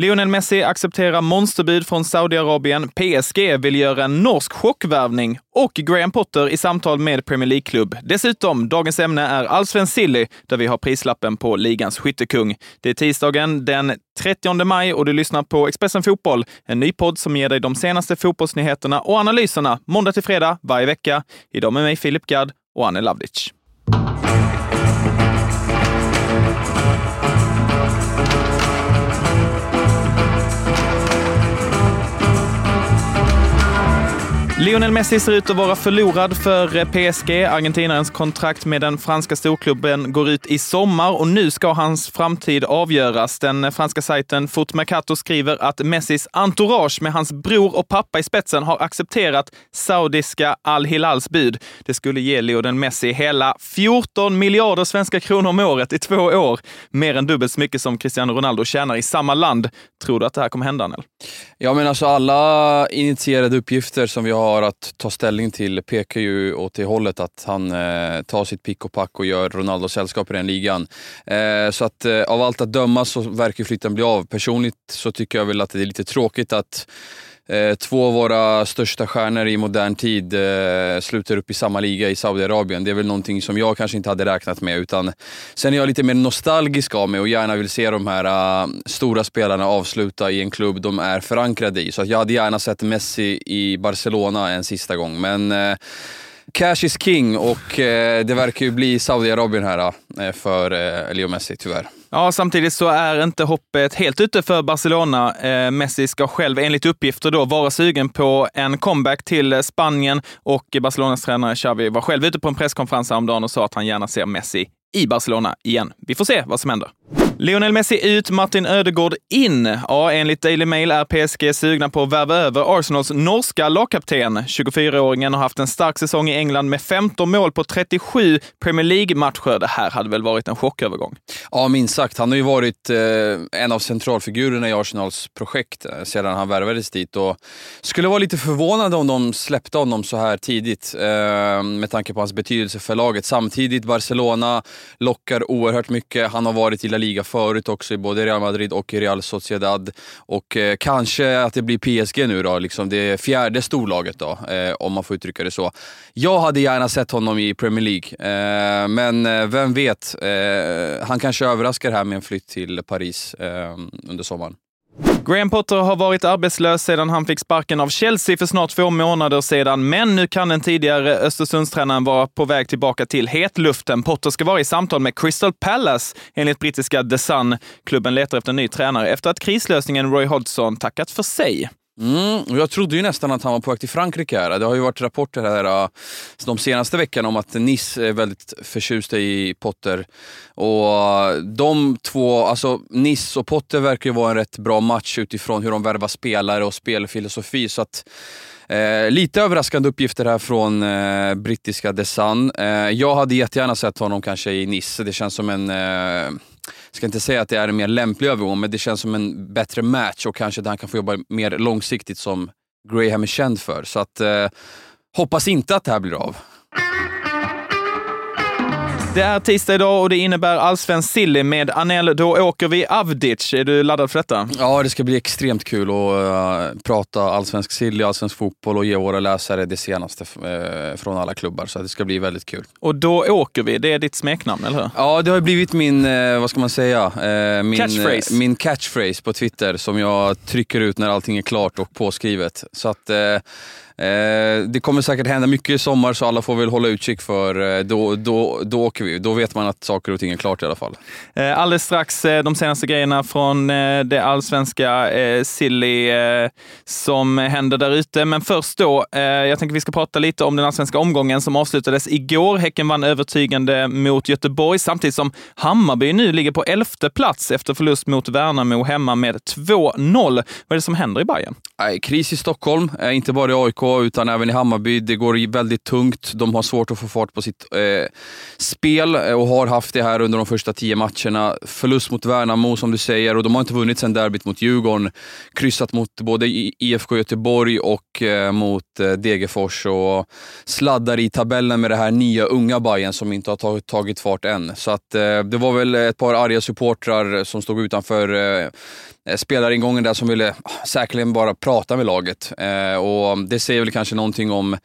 Lionel Messi accepterar monsterbud från Saudiarabien, PSG vill göra en norsk chockvärvning och Graham Potter i samtal med Premier League-klubb. Dessutom, dagens ämne är allsvensk silly, där vi har prislappen på ligans skyttekung. Det är tisdagen den 30 maj och du lyssnar på Expressen Fotboll, en ny podd som ger dig de senaste fotbollsnyheterna och analyserna måndag till fredag varje vecka. Idag med mig Filip Gadd och Anne Lavdic. Lionel Messi ser ut att vara förlorad för PSG. Argentinarens kontrakt med den franska storklubben går ut i sommar och nu ska hans framtid avgöras. Den franska sajten Foot Mercato skriver att Messis entourage med hans bror och pappa i spetsen har accepterat saudiska Al Hilals bud. Det skulle ge Lionel Messi hela 14 miljarder svenska kronor om året i två år. Mer än dubbelt så mycket som Cristiano Ronaldo tjänar i samma land. Tror du att det här kommer hända, Anel? Ja, men alltså alla initierade uppgifter som vi har har att ta ställning till pekar ju åt det hållet att han eh, tar sitt pick och pack och gör Ronaldo sällskap i den ligan. Eh, så att eh, av allt att döma så verkar flytten bli av. Personligt så tycker jag väl att det är lite tråkigt att Eh, två av våra största stjärnor i modern tid eh, slutar upp i samma liga i Saudiarabien. Det är väl någonting som jag kanske inte hade räknat med. Utan sen är jag lite mer nostalgisk av mig och gärna vill se de här uh, stora spelarna avsluta i en klubb de är förankrade i. Så att jag hade gärna sett Messi i Barcelona en sista gång. Men uh, Cash is king och eh, det verkar ju bli Saudiarabien här eh, för eh, Leo Messi, tyvärr. Ja, samtidigt så är inte hoppet helt ute för Barcelona. Eh, Messi ska själv enligt uppgifter då vara sugen på en comeback till eh, Spanien och Barcelonas tränare Xavi var själv ute på en presskonferens häromdagen och sa att han gärna ser Messi i Barcelona igen. Vi får se vad som händer. Lionel Messi ut, Martin Ödegård in. Ja, enligt Daily Mail är PSG sugna på att värva över Arsenals norska lagkapten. 24-åringen har haft en stark säsong i England med 15 mål på 37 Premier League-matcher. Det här hade väl varit en chockövergång? Ja, minst sagt. Han har ju varit eh, en av centralfigurerna i Arsenals projekt eh, sedan han värvades dit och skulle vara lite förvånad om de släppte honom så här tidigt eh, med tanke på hans betydelse för laget. Samtidigt, Barcelona lockar oerhört mycket. Han har varit i La Liga förut också i både Real Madrid och Real Sociedad. Och eh, kanske att det blir PSG nu då, liksom det fjärde storlaget då, eh, om man får uttrycka det så. Jag hade gärna sett honom i Premier League, eh, men eh, vem vet? Eh, han kanske överraskar här med en flytt till Paris eh, under sommaren. Graham Potter har varit arbetslös sedan han fick sparken av Chelsea för snart två månader sedan, men nu kan den tidigare Östersundstränaren vara på väg tillbaka till hetluften. Potter ska vara i samtal med Crystal Palace, enligt brittiska The Sun. Klubben letar efter en ny tränare efter att krislösningen Roy Hodgson tackat för sig. Mm, jag trodde ju nästan att han var på väg till Frankrike. Här. Det har ju varit rapporter här eh, de senaste veckorna om att Nice är väldigt förtjusta i Potter. Och eh, de två, alltså Nice och Potter verkar ju vara en rätt bra match utifrån hur de värvar spelare och spelfilosofi. Så att, Eh, lite överraskande uppgifter här från eh, brittiska The Sun. Eh, jag hade jättegärna sett honom kanske i Nice. Det känns som en eh, ska inte säga att det är en mer lämplig övergång, men det känns som en bättre match och kanske där han kan få jobba mer långsiktigt som Graham är känd för. Så att, eh, hoppas inte att det här blir av. Det är tisdag idag och det innebär allsvensk silly med Anel. Då åker vi Avdic. Är du laddad för detta? Ja, det ska bli extremt kul att uh, prata allsvensk silly, allsvensk fotboll och ge våra läsare det senaste uh, från alla klubbar. Så det ska bli väldigt kul. Och då åker vi. Det är ditt smeknamn, eller hur? Ja, det har blivit min, uh, vad ska man säga? min, catchphrase. min catchphrase på Twitter som jag trycker ut när allting är klart och påskrivet. Så att det kommer säkert hända mycket i sommar så alla får väl hålla utkik för då, då, då åker vi. Då vet man att saker och ting är klart i alla fall. Eh, alldeles strax de senaste grejerna från det allsvenska silly som händer där ute. Men först då, jag tänker vi ska prata lite om den allsvenska omgången som avslutades igår. Häcken vann övertygande mot Göteborg samtidigt som Hammarby nu ligger på elfte plats efter förlust mot Värnamo hemma med 2-0. Vad är det som händer i Bayern? Kris i Stockholm, inte bara i AIK utan även i Hammarby. Det går väldigt tungt. De har svårt att få fart på sitt eh, spel Eh, och har haft det här under de första tio matcherna. Förlust mot Värnamo som du säger och de har inte vunnit sedan derbyt mot Djurgården. Kryssat mot både IFK Göteborg och eh, mot eh, Degerfors och sladdar i tabellen med det här nya unga Bayern som inte har tagit, fart än. Så att, det var väl ett par arga supportrar som stod utanför Eh, spelaringången där som ville ah, säkerligen bara prata med laget. Eh, och Det säger väl kanske någonting om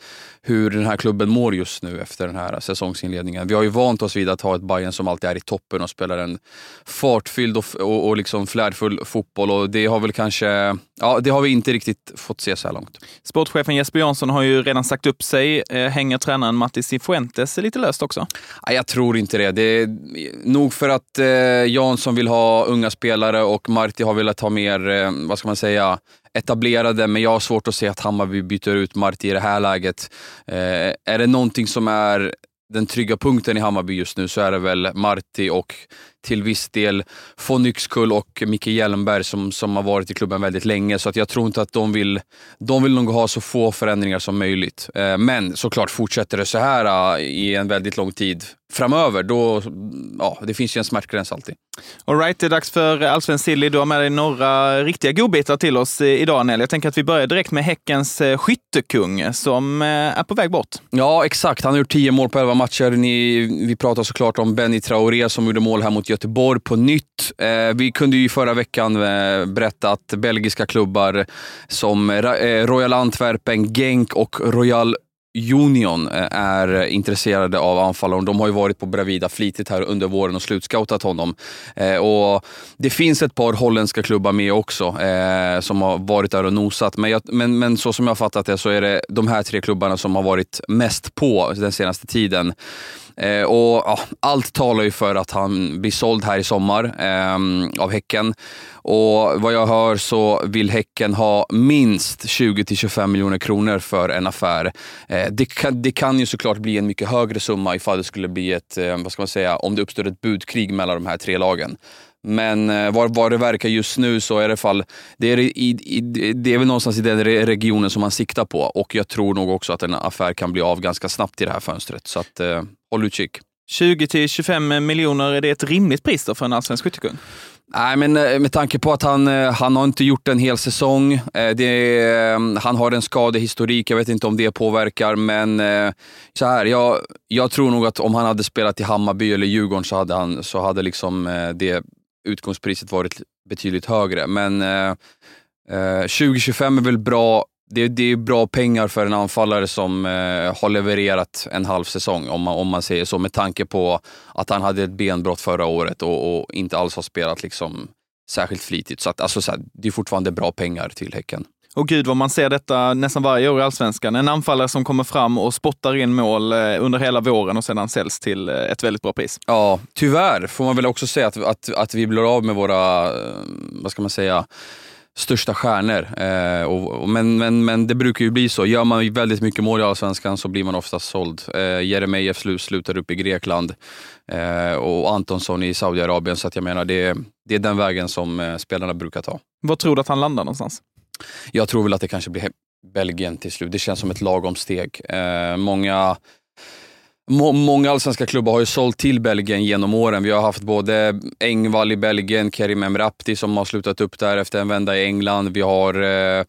hur den här klubben mår just nu efter den här säsongsinledningen. Vi har ju vant oss vid att ha ett Bayern som alltid är i toppen och spelar en fartfylld och, och, och liksom flärdfull fotboll och det har väl kanske, ja det har vi inte riktigt fått se så här långt. Sportchefen Jesper Jansson har ju redan sagt upp sig. Eh, hänger tränaren Matti Cifuentes lite löst också? jag tror inte det. Det är nog för att eh, Jansson vill ha unga spelare och Marti har velat ha mer, eh, vad ska man säga, etablerade, men jag har svårt att se att Hammarby byter ut Marti i det här läget. Är det någonting som är den trygga punkten i Hammarby just nu så är det väl Marti och till viss del von Yxkull och Micke Hjelmberg som, som har varit i klubben väldigt länge. Så att jag tror inte att de vill, de vill nog ha så få förändringar som möjligt. Eh, men såklart fortsätter det så här eh, i en väldigt lång tid framöver, då, ja, det finns ju en smärtgräns alltid. Alright, det är dags för Allsvensk Silly. Du har med dig några riktiga godbitar till oss idag, Nell. Jag tänker att vi börjar direkt med Häckens eh, skyttekung som är på väg bort. Ja, exakt. Han har gjort tio mål på elva matcher. Ni, vi pratar såklart om Benny Traoré som gjorde mål här mot Göteborg Göteborg på nytt. Eh, vi kunde ju förra veckan eh, berätta att belgiska klubbar som eh, Royal Antwerpen, Genk och Royal Union eh, är intresserade av anfallaren. De har ju varit på Bravida flitigt här under våren och slutscoutat honom. Eh, och det finns ett par holländska klubbar med också eh, som har varit där och nosat. Men, jag, men, men så som jag har fattat det så är det de här tre klubbarna som har varit mest på den senaste tiden. Eh, och ja, Allt talar ju för att han blir såld här i sommar eh, av Häcken. Och Vad jag hör så vill Häcken ha minst 20-25 miljoner kronor för en affär. Eh, det, kan, det kan ju såklart bli en mycket högre summa ifall det skulle bli ett, eh, vad ska man säga, om det uppstår ett budkrig mellan de här tre lagen. Men eh, vad, det verkar just nu så är det fall, det är, i, i, det är väl någonstans i den regionen som man siktar på och jag tror nog också att en affär kan bli av ganska snabbt i det här fönstret. Så att, eh, håll utkik. 20 till 25 miljoner, är det ett rimligt pris då för en allsvensk skyttekung? Nej, men eh, med tanke på att han, eh, han har inte gjort en hel säsong. Det, han har en skadehistorik, jag vet inte om det påverkar, men så här, jag, jag tror nog att om han hade spelat i Hammarby eller Djurgården så hade, han, så hade liksom det utgångspriset varit betydligt högre. Men eh, eh 2025 är väl bra. Det, det, är bra pengar för en anfallare som eh, har levererat en halv säsong, om man, om man säger så, med tanke på att han hade ett benbrott förra året och, och inte alls har spelat liksom särskilt flitigt. Så, att, alltså, så här, det är fortfarande bra pengar till Häcken. Och gud vad man ser detta nästan varje år i Allsvenskan. En anfallare som kommer fram och spottar in mål eh, under hela våren och sedan säljs till eh, ett väldigt bra pris. Ja, tyvärr får man väl också säga att, att, att vi blir av med våra, eh, vad ska man säga, största stjärnor. Eh, och, men, men, men det brukar ju bli så. Gör man väldigt mycket mål i Allsvenskan så blir man oftast såld. Eh, Jeremejeff slu, slutar upp i Grekland eh, och Antonsson i Saudiarabien. Så att jag menar, det, det är den vägen som eh, spelarna brukar ta. Var tror du att han landar någonstans? Jag tror väl att det kanske blir Belgien till slut. Det känns som ett lagom steg. Eh, många Må, många allsvenska klubbar har ju sålt till Belgien genom åren. Vi har haft både Engvall i Belgien, Kerim Emrapti som har slutat upp där efter en vända i England. Vi har eh,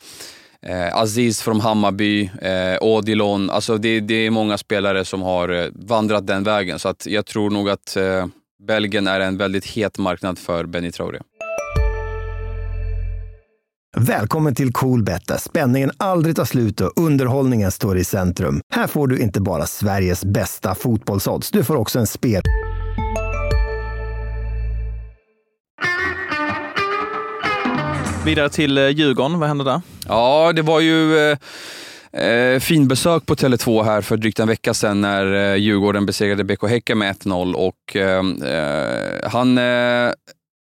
eh, Aziz från Hammarby, eh, Odilon. Alltså det, det, är många spelare som har eh, vandrat den vägen. Så att jag tror nog att eh, Belgien är en väldigt het marknad för Benny Traoré. Välkommen till Coolbet där spänningen aldrig tar slut och underhållningen står i centrum. Här får du inte bara Sveriges bästa fotbollsodds, du får också en spel... Vidare till eh, Djurgården, vad hände där? Ja, det var ju eh... Eh, fin besök på Tele2 här för drygt en vecka sedan när eh, Djurgården besegrade BK Häcken med 1-0 och eh, eh han eh,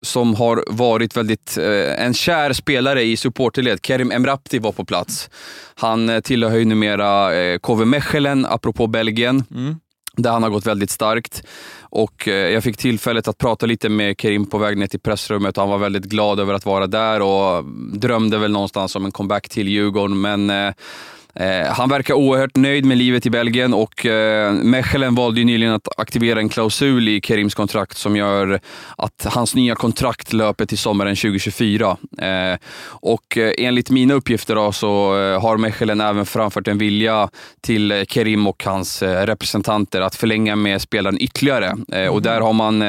som har varit väldigt eh, en kär spelare i supporterled. Kerim Emrapti var på plats. Han eh, tillhör ju numera eh, KV Mechelen, apropå Belgien. Mm. Där han har gått väldigt starkt. Och eh, Jag fick tillfället att prata lite med Kerim på väg ner till pressrummet. Han var väldigt glad över att vara där och drömde väl någonstans om en comeback till Djurgården. Men Eh, han verkar oerhört nöjd med livet i Belgien och eh, Mechelen valde nyligen att aktivera en klausul i Kerims kontrakt som gör att hans nya kontrakt löper till sommaren 2024. Eh, och eh, enligt mina uppgifter då, så eh, har Mechelen även framfört en vilja till Kerim och hans representanter att förlänga med spelaren ytterligare. Mm. Och där har man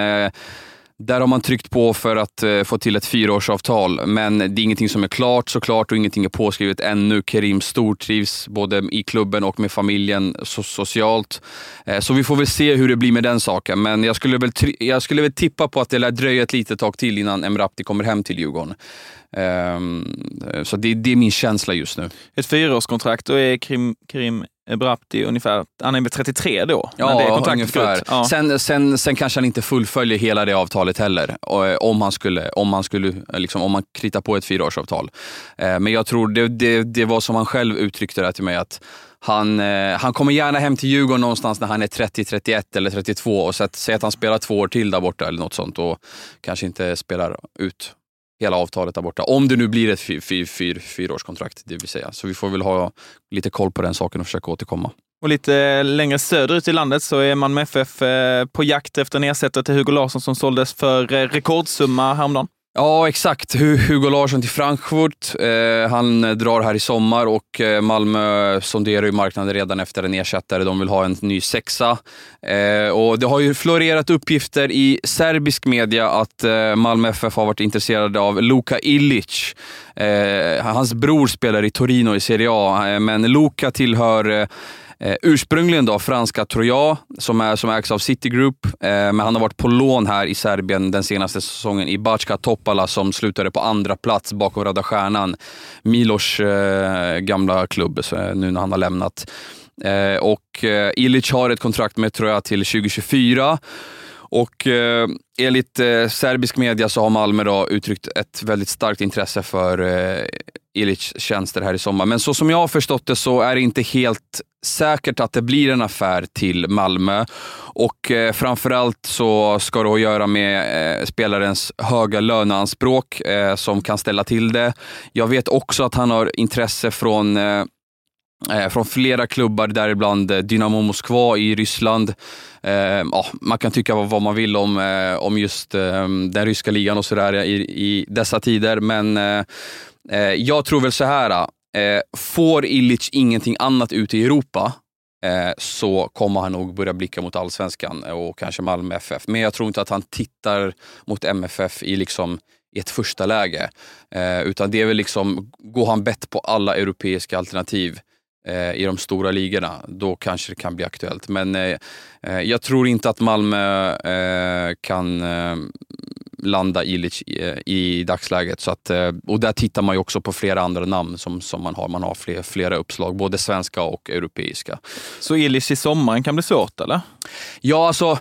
där har man tryckt på för att eh, få till ett fyraårsavtal, men det är ingenting som är klart såklart och ingenting är påskrivet ännu. Kerim stortrivs både i klubben och med familjen so socialt. Eh, så vi får väl se hur det blir med den saken, men jag skulle väl, jag skulle väl tippa på att det lär dröja ett litet tag till innan Emrapti kommer hem till Djurgården. Ehm, så det, det, är min känsla just nu. Ett fyraårskontrakt, då är Kerim, Kerim Brapti ungefär, han är väl 33 då? Ja, det ungefär. Ja. Sen, sen, sen kanske han inte fullföljer hela det avtalet heller, eh, om han skulle, om han skulle, liksom, om man kritar på ett fyraårsavtal. Eh, men jag tror det, det, det var som han själv uttryckte det till mig, att han, eh, han kommer gärna hem till Djurgården någonstans när han är 30, 31 eller 32 och säg att han spelar två år till där borta eller något sånt och kanske inte spelar ut hela avtalet där borta. Om det nu blir ett fyr, fyr, fyr, fyraårskontrakt, det vill säga. Så vi får väl ha lite koll på den saken och försöka återkomma. Och lite eh, längre söderut i landet så är man med FF eh, på jakt efter en ersättare till Hugo Larsson som såldes för eh, rekordsumma häromdagen. Ja, exakt. Hugo Larsson till Frankfurt. Eh, han eh, drar här i sommar och eh, Malmö sonderar ju marknaden redan efter en ersättare. De vill ha en ny sexa. Eh, och det har ju florerat uppgifter i serbisk media att eh, Malmö FF har varit intresserade av Luka Ilic. Eh, hans bror spelar i Torino i Serie A, eh, men Luka tillhör eh, Eh, ursprungligen då franska Troja som, är, som ägs av City Group, eh, men han har varit på lån här i Serbien den senaste säsongen i Backa Topala som slutade på andra plats bakom Röda Stjärnan. Milos eh, gamla klubb, så, eh, nu när han har lämnat. Eh, och eh, Ilic har ett kontrakt med Troja till 2024 och eh, enligt eh, serbisk media så har Malmö då uttryckt ett väldigt starkt intresse för eh, Ilic tjänster här i sommar. Men så som jag har förstått det så är det inte helt säkert att det blir en affär till Malmö. Och eh, framförallt så ska det ha att göra med eh, spelarens höga löneanspråk eh, som kan ställa till det. Jag vet också att han har intresse från eh, eh från flera klubbar, däribland eh, Dynamo Moskva i Ryssland. Eh, ja, man kan tycka vad man vill om, eh, om just eh, den ryska ligan och sådär i, i dessa tider, men eh, Eh, jag tror väl så här. Eh, får Illich ingenting annat ute i Europa eh, så kommer han nog börja blicka mot allsvenskan och kanske Malmö FF. Men jag tror inte att han tittar mot MFF i liksom i ett första läge. Eh, utan det är väl liksom, går han bett på alla europeiska alternativ eh, i de stora ligorna, då kanske det kan bli aktuellt. Men eh, eh jag tror inte att Malmö eh, kan eh, landa Ilic i, i dagsläget. Så att, eh, och där tittar man ju också på flera andra namn som, som man har. Man har fler, flera uppslag, både svenska och europeiska. Så Ilic i sommaren kan bli svårt eller? Ja, alltså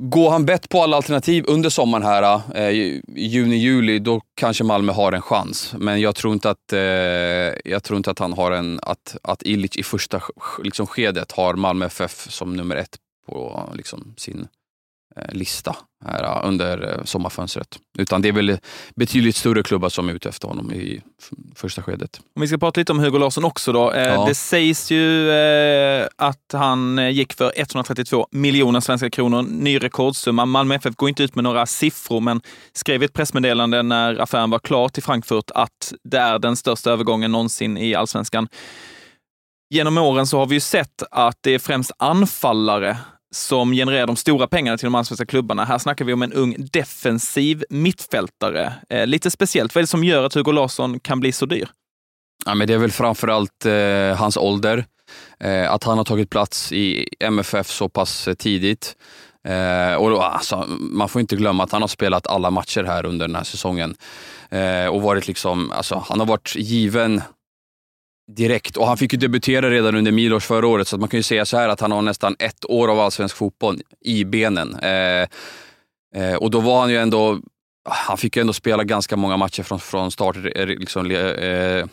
Går han bett på alla alternativ under sommaren här, eh, juni, juli, då kanske Malmö har en chans. Men jag tror inte att, eh, jag tror inte att han har en, att, att Illich i första liksom, skedet har Malmö FF som nummer ett på liksom, sin Eh, lista här eh, under eh, sommarfönstret. Utan det är väl betydligt större klubbar som är ute efter honom i första skedet. Om vi ska prata lite om Hugo Larsson också då. Ja. Det sägs ju att han gick för 132 miljoner svenska kronor, ny rekordsumma. Malmö FF går inte ut med några siffror, men skrev i ett pressmeddelande när affären var klar till Frankfurt att det är den största övergången någonsin i allsvenskan. Genom åren så har vi ju sett att det är främst anfallare som genererar de stora pengarna till de allsvenska klubbarna. Här snackar vi om en ung defensiv mittfältare. Eh, lite speciellt. Vad är det som gör att Hugo Larsson kan bli så dyr? Ja, men det är väl framförallt eh, hans ålder. Eh, att han har tagit plats i MFF så pass eh, tidigt. Eh, och då, alltså, man får inte glömma att han har spelat alla matcher här under den här säsongen. Eh, och varit liksom, alltså, han har varit given direkt. Och han fick ju debutera redan under Milos förra året, så man kan ju säga så här att han har nästan ett år av allsvensk fotboll i benen. Eh, eh, och då var han ju ändå han fick ju ändå spela ganska många matcher från, från start liksom, eh,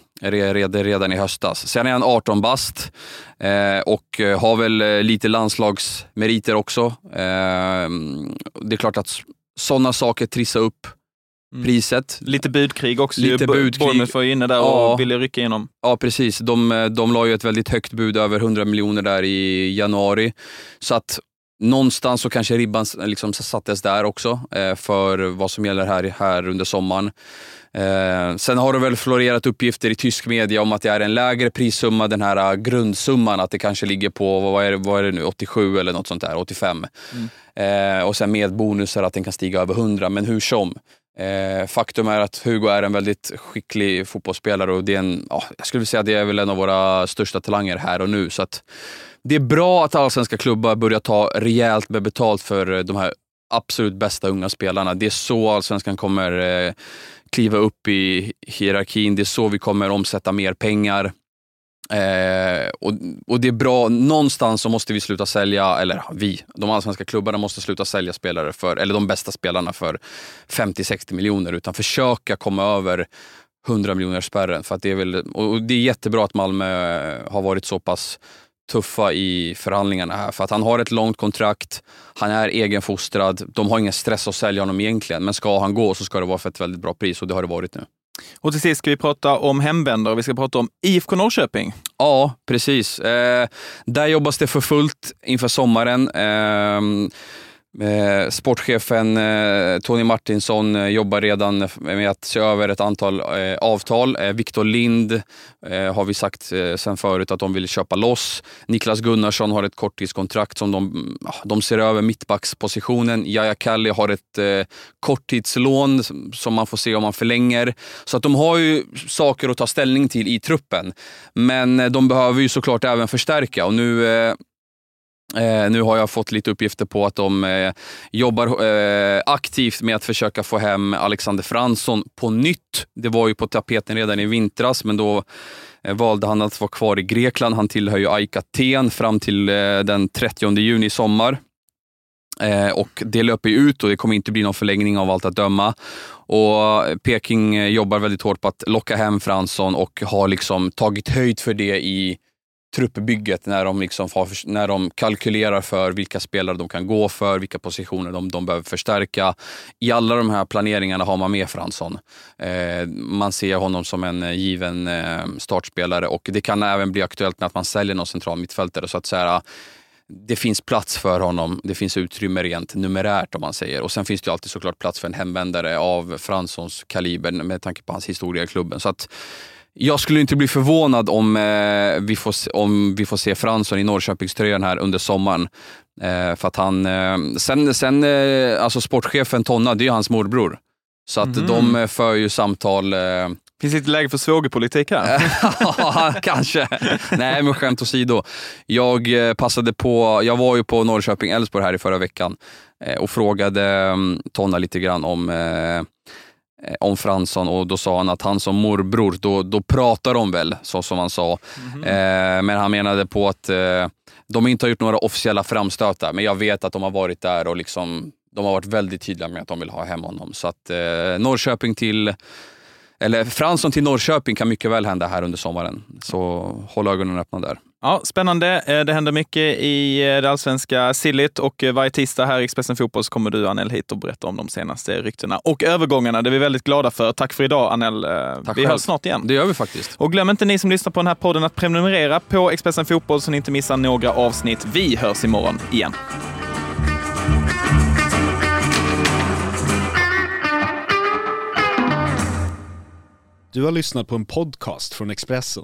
redan i höstas. Sen är han 18 bast eh, och har väl eh, lite landslagsmeriter också. Eh, det är klart att sådana saker trissar upp Mm. priset. Lite budkrig också. Lite budkrig. Bournemouth var ju inne där ja. och ville rycka igenom. Ja, precis. De, de la ju ett väldigt högt bud, över 100 miljoner där i januari. Så att någonstans så kanske ribban liksom sattes där också eh, för vad som gäller här, här under sommaren. Eh, sen har det väl florerat uppgifter i tysk media om att det är en lägre prissumma, den här grundsumman, att det kanske ligger på, vad är vad är det nu, 87 eller något sånt där, 85. Mm. Eh, och sen med bonusar att den kan stiga över 100, men hur som. Eh, faktum är att Hugo är en väldigt skicklig fotbollsspelare och det är en, ja, jag skulle säga det är väl en av våra största talanger här och nu. Så att det är bra att allsvenska klubbar börjar ta rejält med betalt för eh, de här absolut bästa unga spelarna. Det är så allsvenskan kommer eh, kliva upp i hierarkin. Det är så vi kommer omsätta mer pengar. Eh, och, och, det är bra, någonstans så måste vi sluta sälja, eller vi, de allsvenska klubbarna måste sluta sälja spelare för, eller de bästa spelarna för 50-60 miljoner, utan försöka komma över 100 miljoner spärren. För att det är väl, och det är jättebra att Malmö har varit så pass tuffa i förhandlingarna här. För att han har ett långt kontrakt, han är egenfostrad, de har ingen stress att sälja honom egentligen. Men ska han gå så ska det vara för ett väldigt bra pris och det har det varit nu. Och till sist ska vi prata om hemvändare. Vi ska prata om IFK Norrköping. Ja, precis. Eh, där jobbas det för fullt inför sommaren. Eh, Eh, sportchefen eh, Tony Martinsson eh, jobbar redan med att se över ett antal avtal. Viktor Lind har vi sagt sen förut att de vill köpa loss. Niklas Gunnarsson har ett korttidskontrakt som de, ah, de ser över mittbackspositionen. Yahya Kalli har ett korttidslån som man får se om man förlänger. Så att de har ju saker att ta ställning till i truppen. Men de behöver ju såklart även förstärka och nu Eh, nu har jag fått lite uppgifter på att de eh, jobbar eh, aktivt med att försöka få hem Alexander Fransson på nytt. Det var ju på tapeten redan i vintras, men då eh, valde han att vara kvar i Grekland. Han tillhör ju AIK Aten fram till eh, den 30 juni i sommar. Eh, och det löper ju ut och det kommer inte bli någon förlängning av allt att döma. Och eh, Peking eh, jobbar väldigt hårt på att locka hem Fransson och har liksom tagit höjd för det i truppbygget när de, liksom har, när de kalkylerar för vilka spelare de kan gå för, vilka positioner de, de behöver förstärka. I alla de här planeringarna har man med Fransson. Eh, man ser honom som en eh, given eh, startspelare och det kan även bli aktuellt med att man säljer någon central mittfältare. Så att säga, det finns plats för honom, det finns utrymme rent numerärt om man säger. Och sen finns det alltid såklart plats för en hemvändare av Franssons kaliber med tanke på hans historia i klubben. Så att jag skulle inte bli förvånad om, eh, vi, får, om vi får se Fransson i Norrköpingströjan här under sommaren. Eh, för att han, eh, sen, sen eh, alltså sportchefen Tonna, det är ju hans morbror. Så att mm. de eh, för ju samtal. Eh, Finns det inte läge för svågerpolitik här? ja, kanske. Nej, men skämt åsido. Jag passade på, jag var ju på Norrköping-Elfsborg här i förra veckan och frågade mm, Tonna lite grann om om Fransson och då sa han att han som morbror, då, då pratar de väl så som han sa. Mm -hmm. eh, men han menade på att eh, de inte har gjort några officiella framstötar, men jag vet att de har varit där och liksom, de har varit väldigt tydliga med att de vill ha hem honom. Så att eh, Norrköping till eller Fransson till Norrköping kan mycket väl hända här under sommaren. Så håll ögonen öppna där. Ja, Spännande. Eh, det händer mycket i eh, det allsvenska sillit och eh, varje tisdag här i Expressen Fotboll så kommer du, Anel, hit och berätta om de senaste ryktena och övergångarna. Det är vi väldigt glada för. Tack för idag, Anel. Tack vi hörs snart igen. Det gör vi faktiskt. Och glöm inte ni som lyssnar på den här podden att prenumerera på Expressen Fotboll så ni inte missar några avsnitt. Vi hörs imorgon igen. Du har lyssnat på en podcast från Expressen.